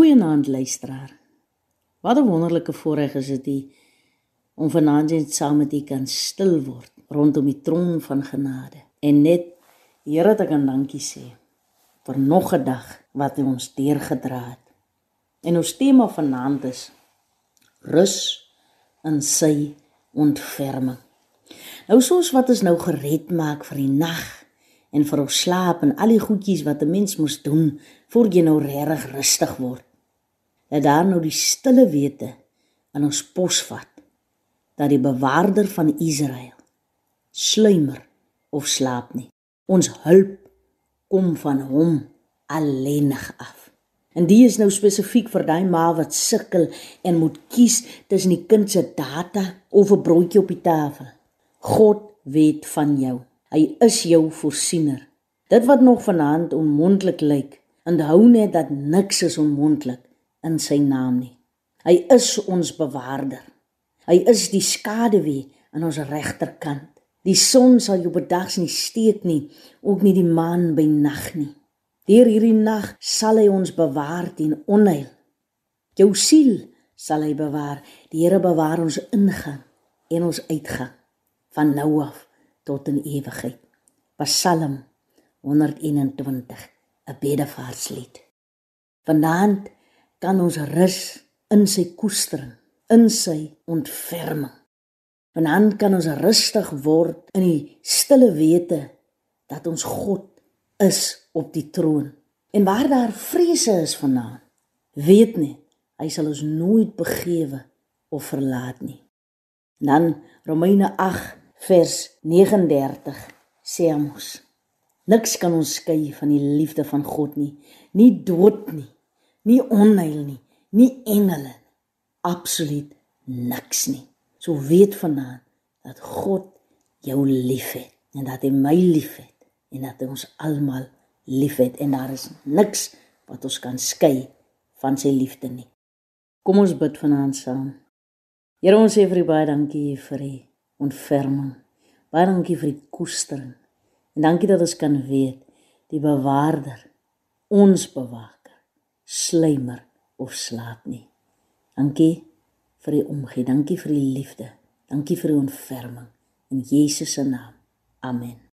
Goeienaand luisteraar. Wat 'n wonderlike voorreg is dit om vanaand net saam met U kan stil word rondom die troon van genade en net Here te kan dankie sê vir nog 'n dag wat U ons deurgedra het. En ons tema vanaand is rus in sy ontferming. Nou soos wat ons nou gered maak vir die nag en vir ons slaap en al die goedjies wat 'n mens moet doen voor jy nou regtig rustig word. Dat daar nou die stille wete in ons pos vat dat die bewaarder van Israel sluimer of slaap nie. Ons hulp kom van hom alleenig af. En dit is nou spesifiek vir daai ma wat sukkel en moet kies tussen die kind se data of 'n broodjie op die tafel. God weet van jou. Hy is jou voorsiener. Dit wat nog vanaand onmoontlik lyk, onthou net dat niks is onmoontlik in sy naam nie. Hy is ons bewaarder. Hy is die skaduwee aan ons regterkant. Die son sal jou bedags nie steek nie, ook nie die maan by nag nie. Deur hierdie nag sal hy ons bewaar teen onheil. Jou siel sal hy bewaar. Die Here bewaar ons ingang en ons uitgang van nou af tot in ewigheid. Psalm 121, 'n bedevaarslied. Vanaand kan ons rus in sy koestering, in sy ontferming. Vanaand kan ons rustig word in die stille wete dat ons God is op die troon. En waar daar vrese is vanaand, weet net hy sal ons nooit begewe of verlaat nie. Dan Romeine vers 39 sê ons niks kan ons skei van die liefde van God nie nie dood nie nie onheil nie nie engele absoluut niks nie so weet vanaand dat God jou liefhet en dat hy my liefhet en dat hy ons almal liefhet en daar is niks wat ons kan skei van sy liefde nie kom ons bid vanaand saam Here ons sê vir u baie dankie vir u ontferming. Baie dankie vir die koestering. En dankie dat ons kan weet die bewaarder, ons bewaker, slymer of slaap nie. Dankie vir die omgee, dankie vir die liefde. Dankie vir die ontferming in Jesus se naam. Amen.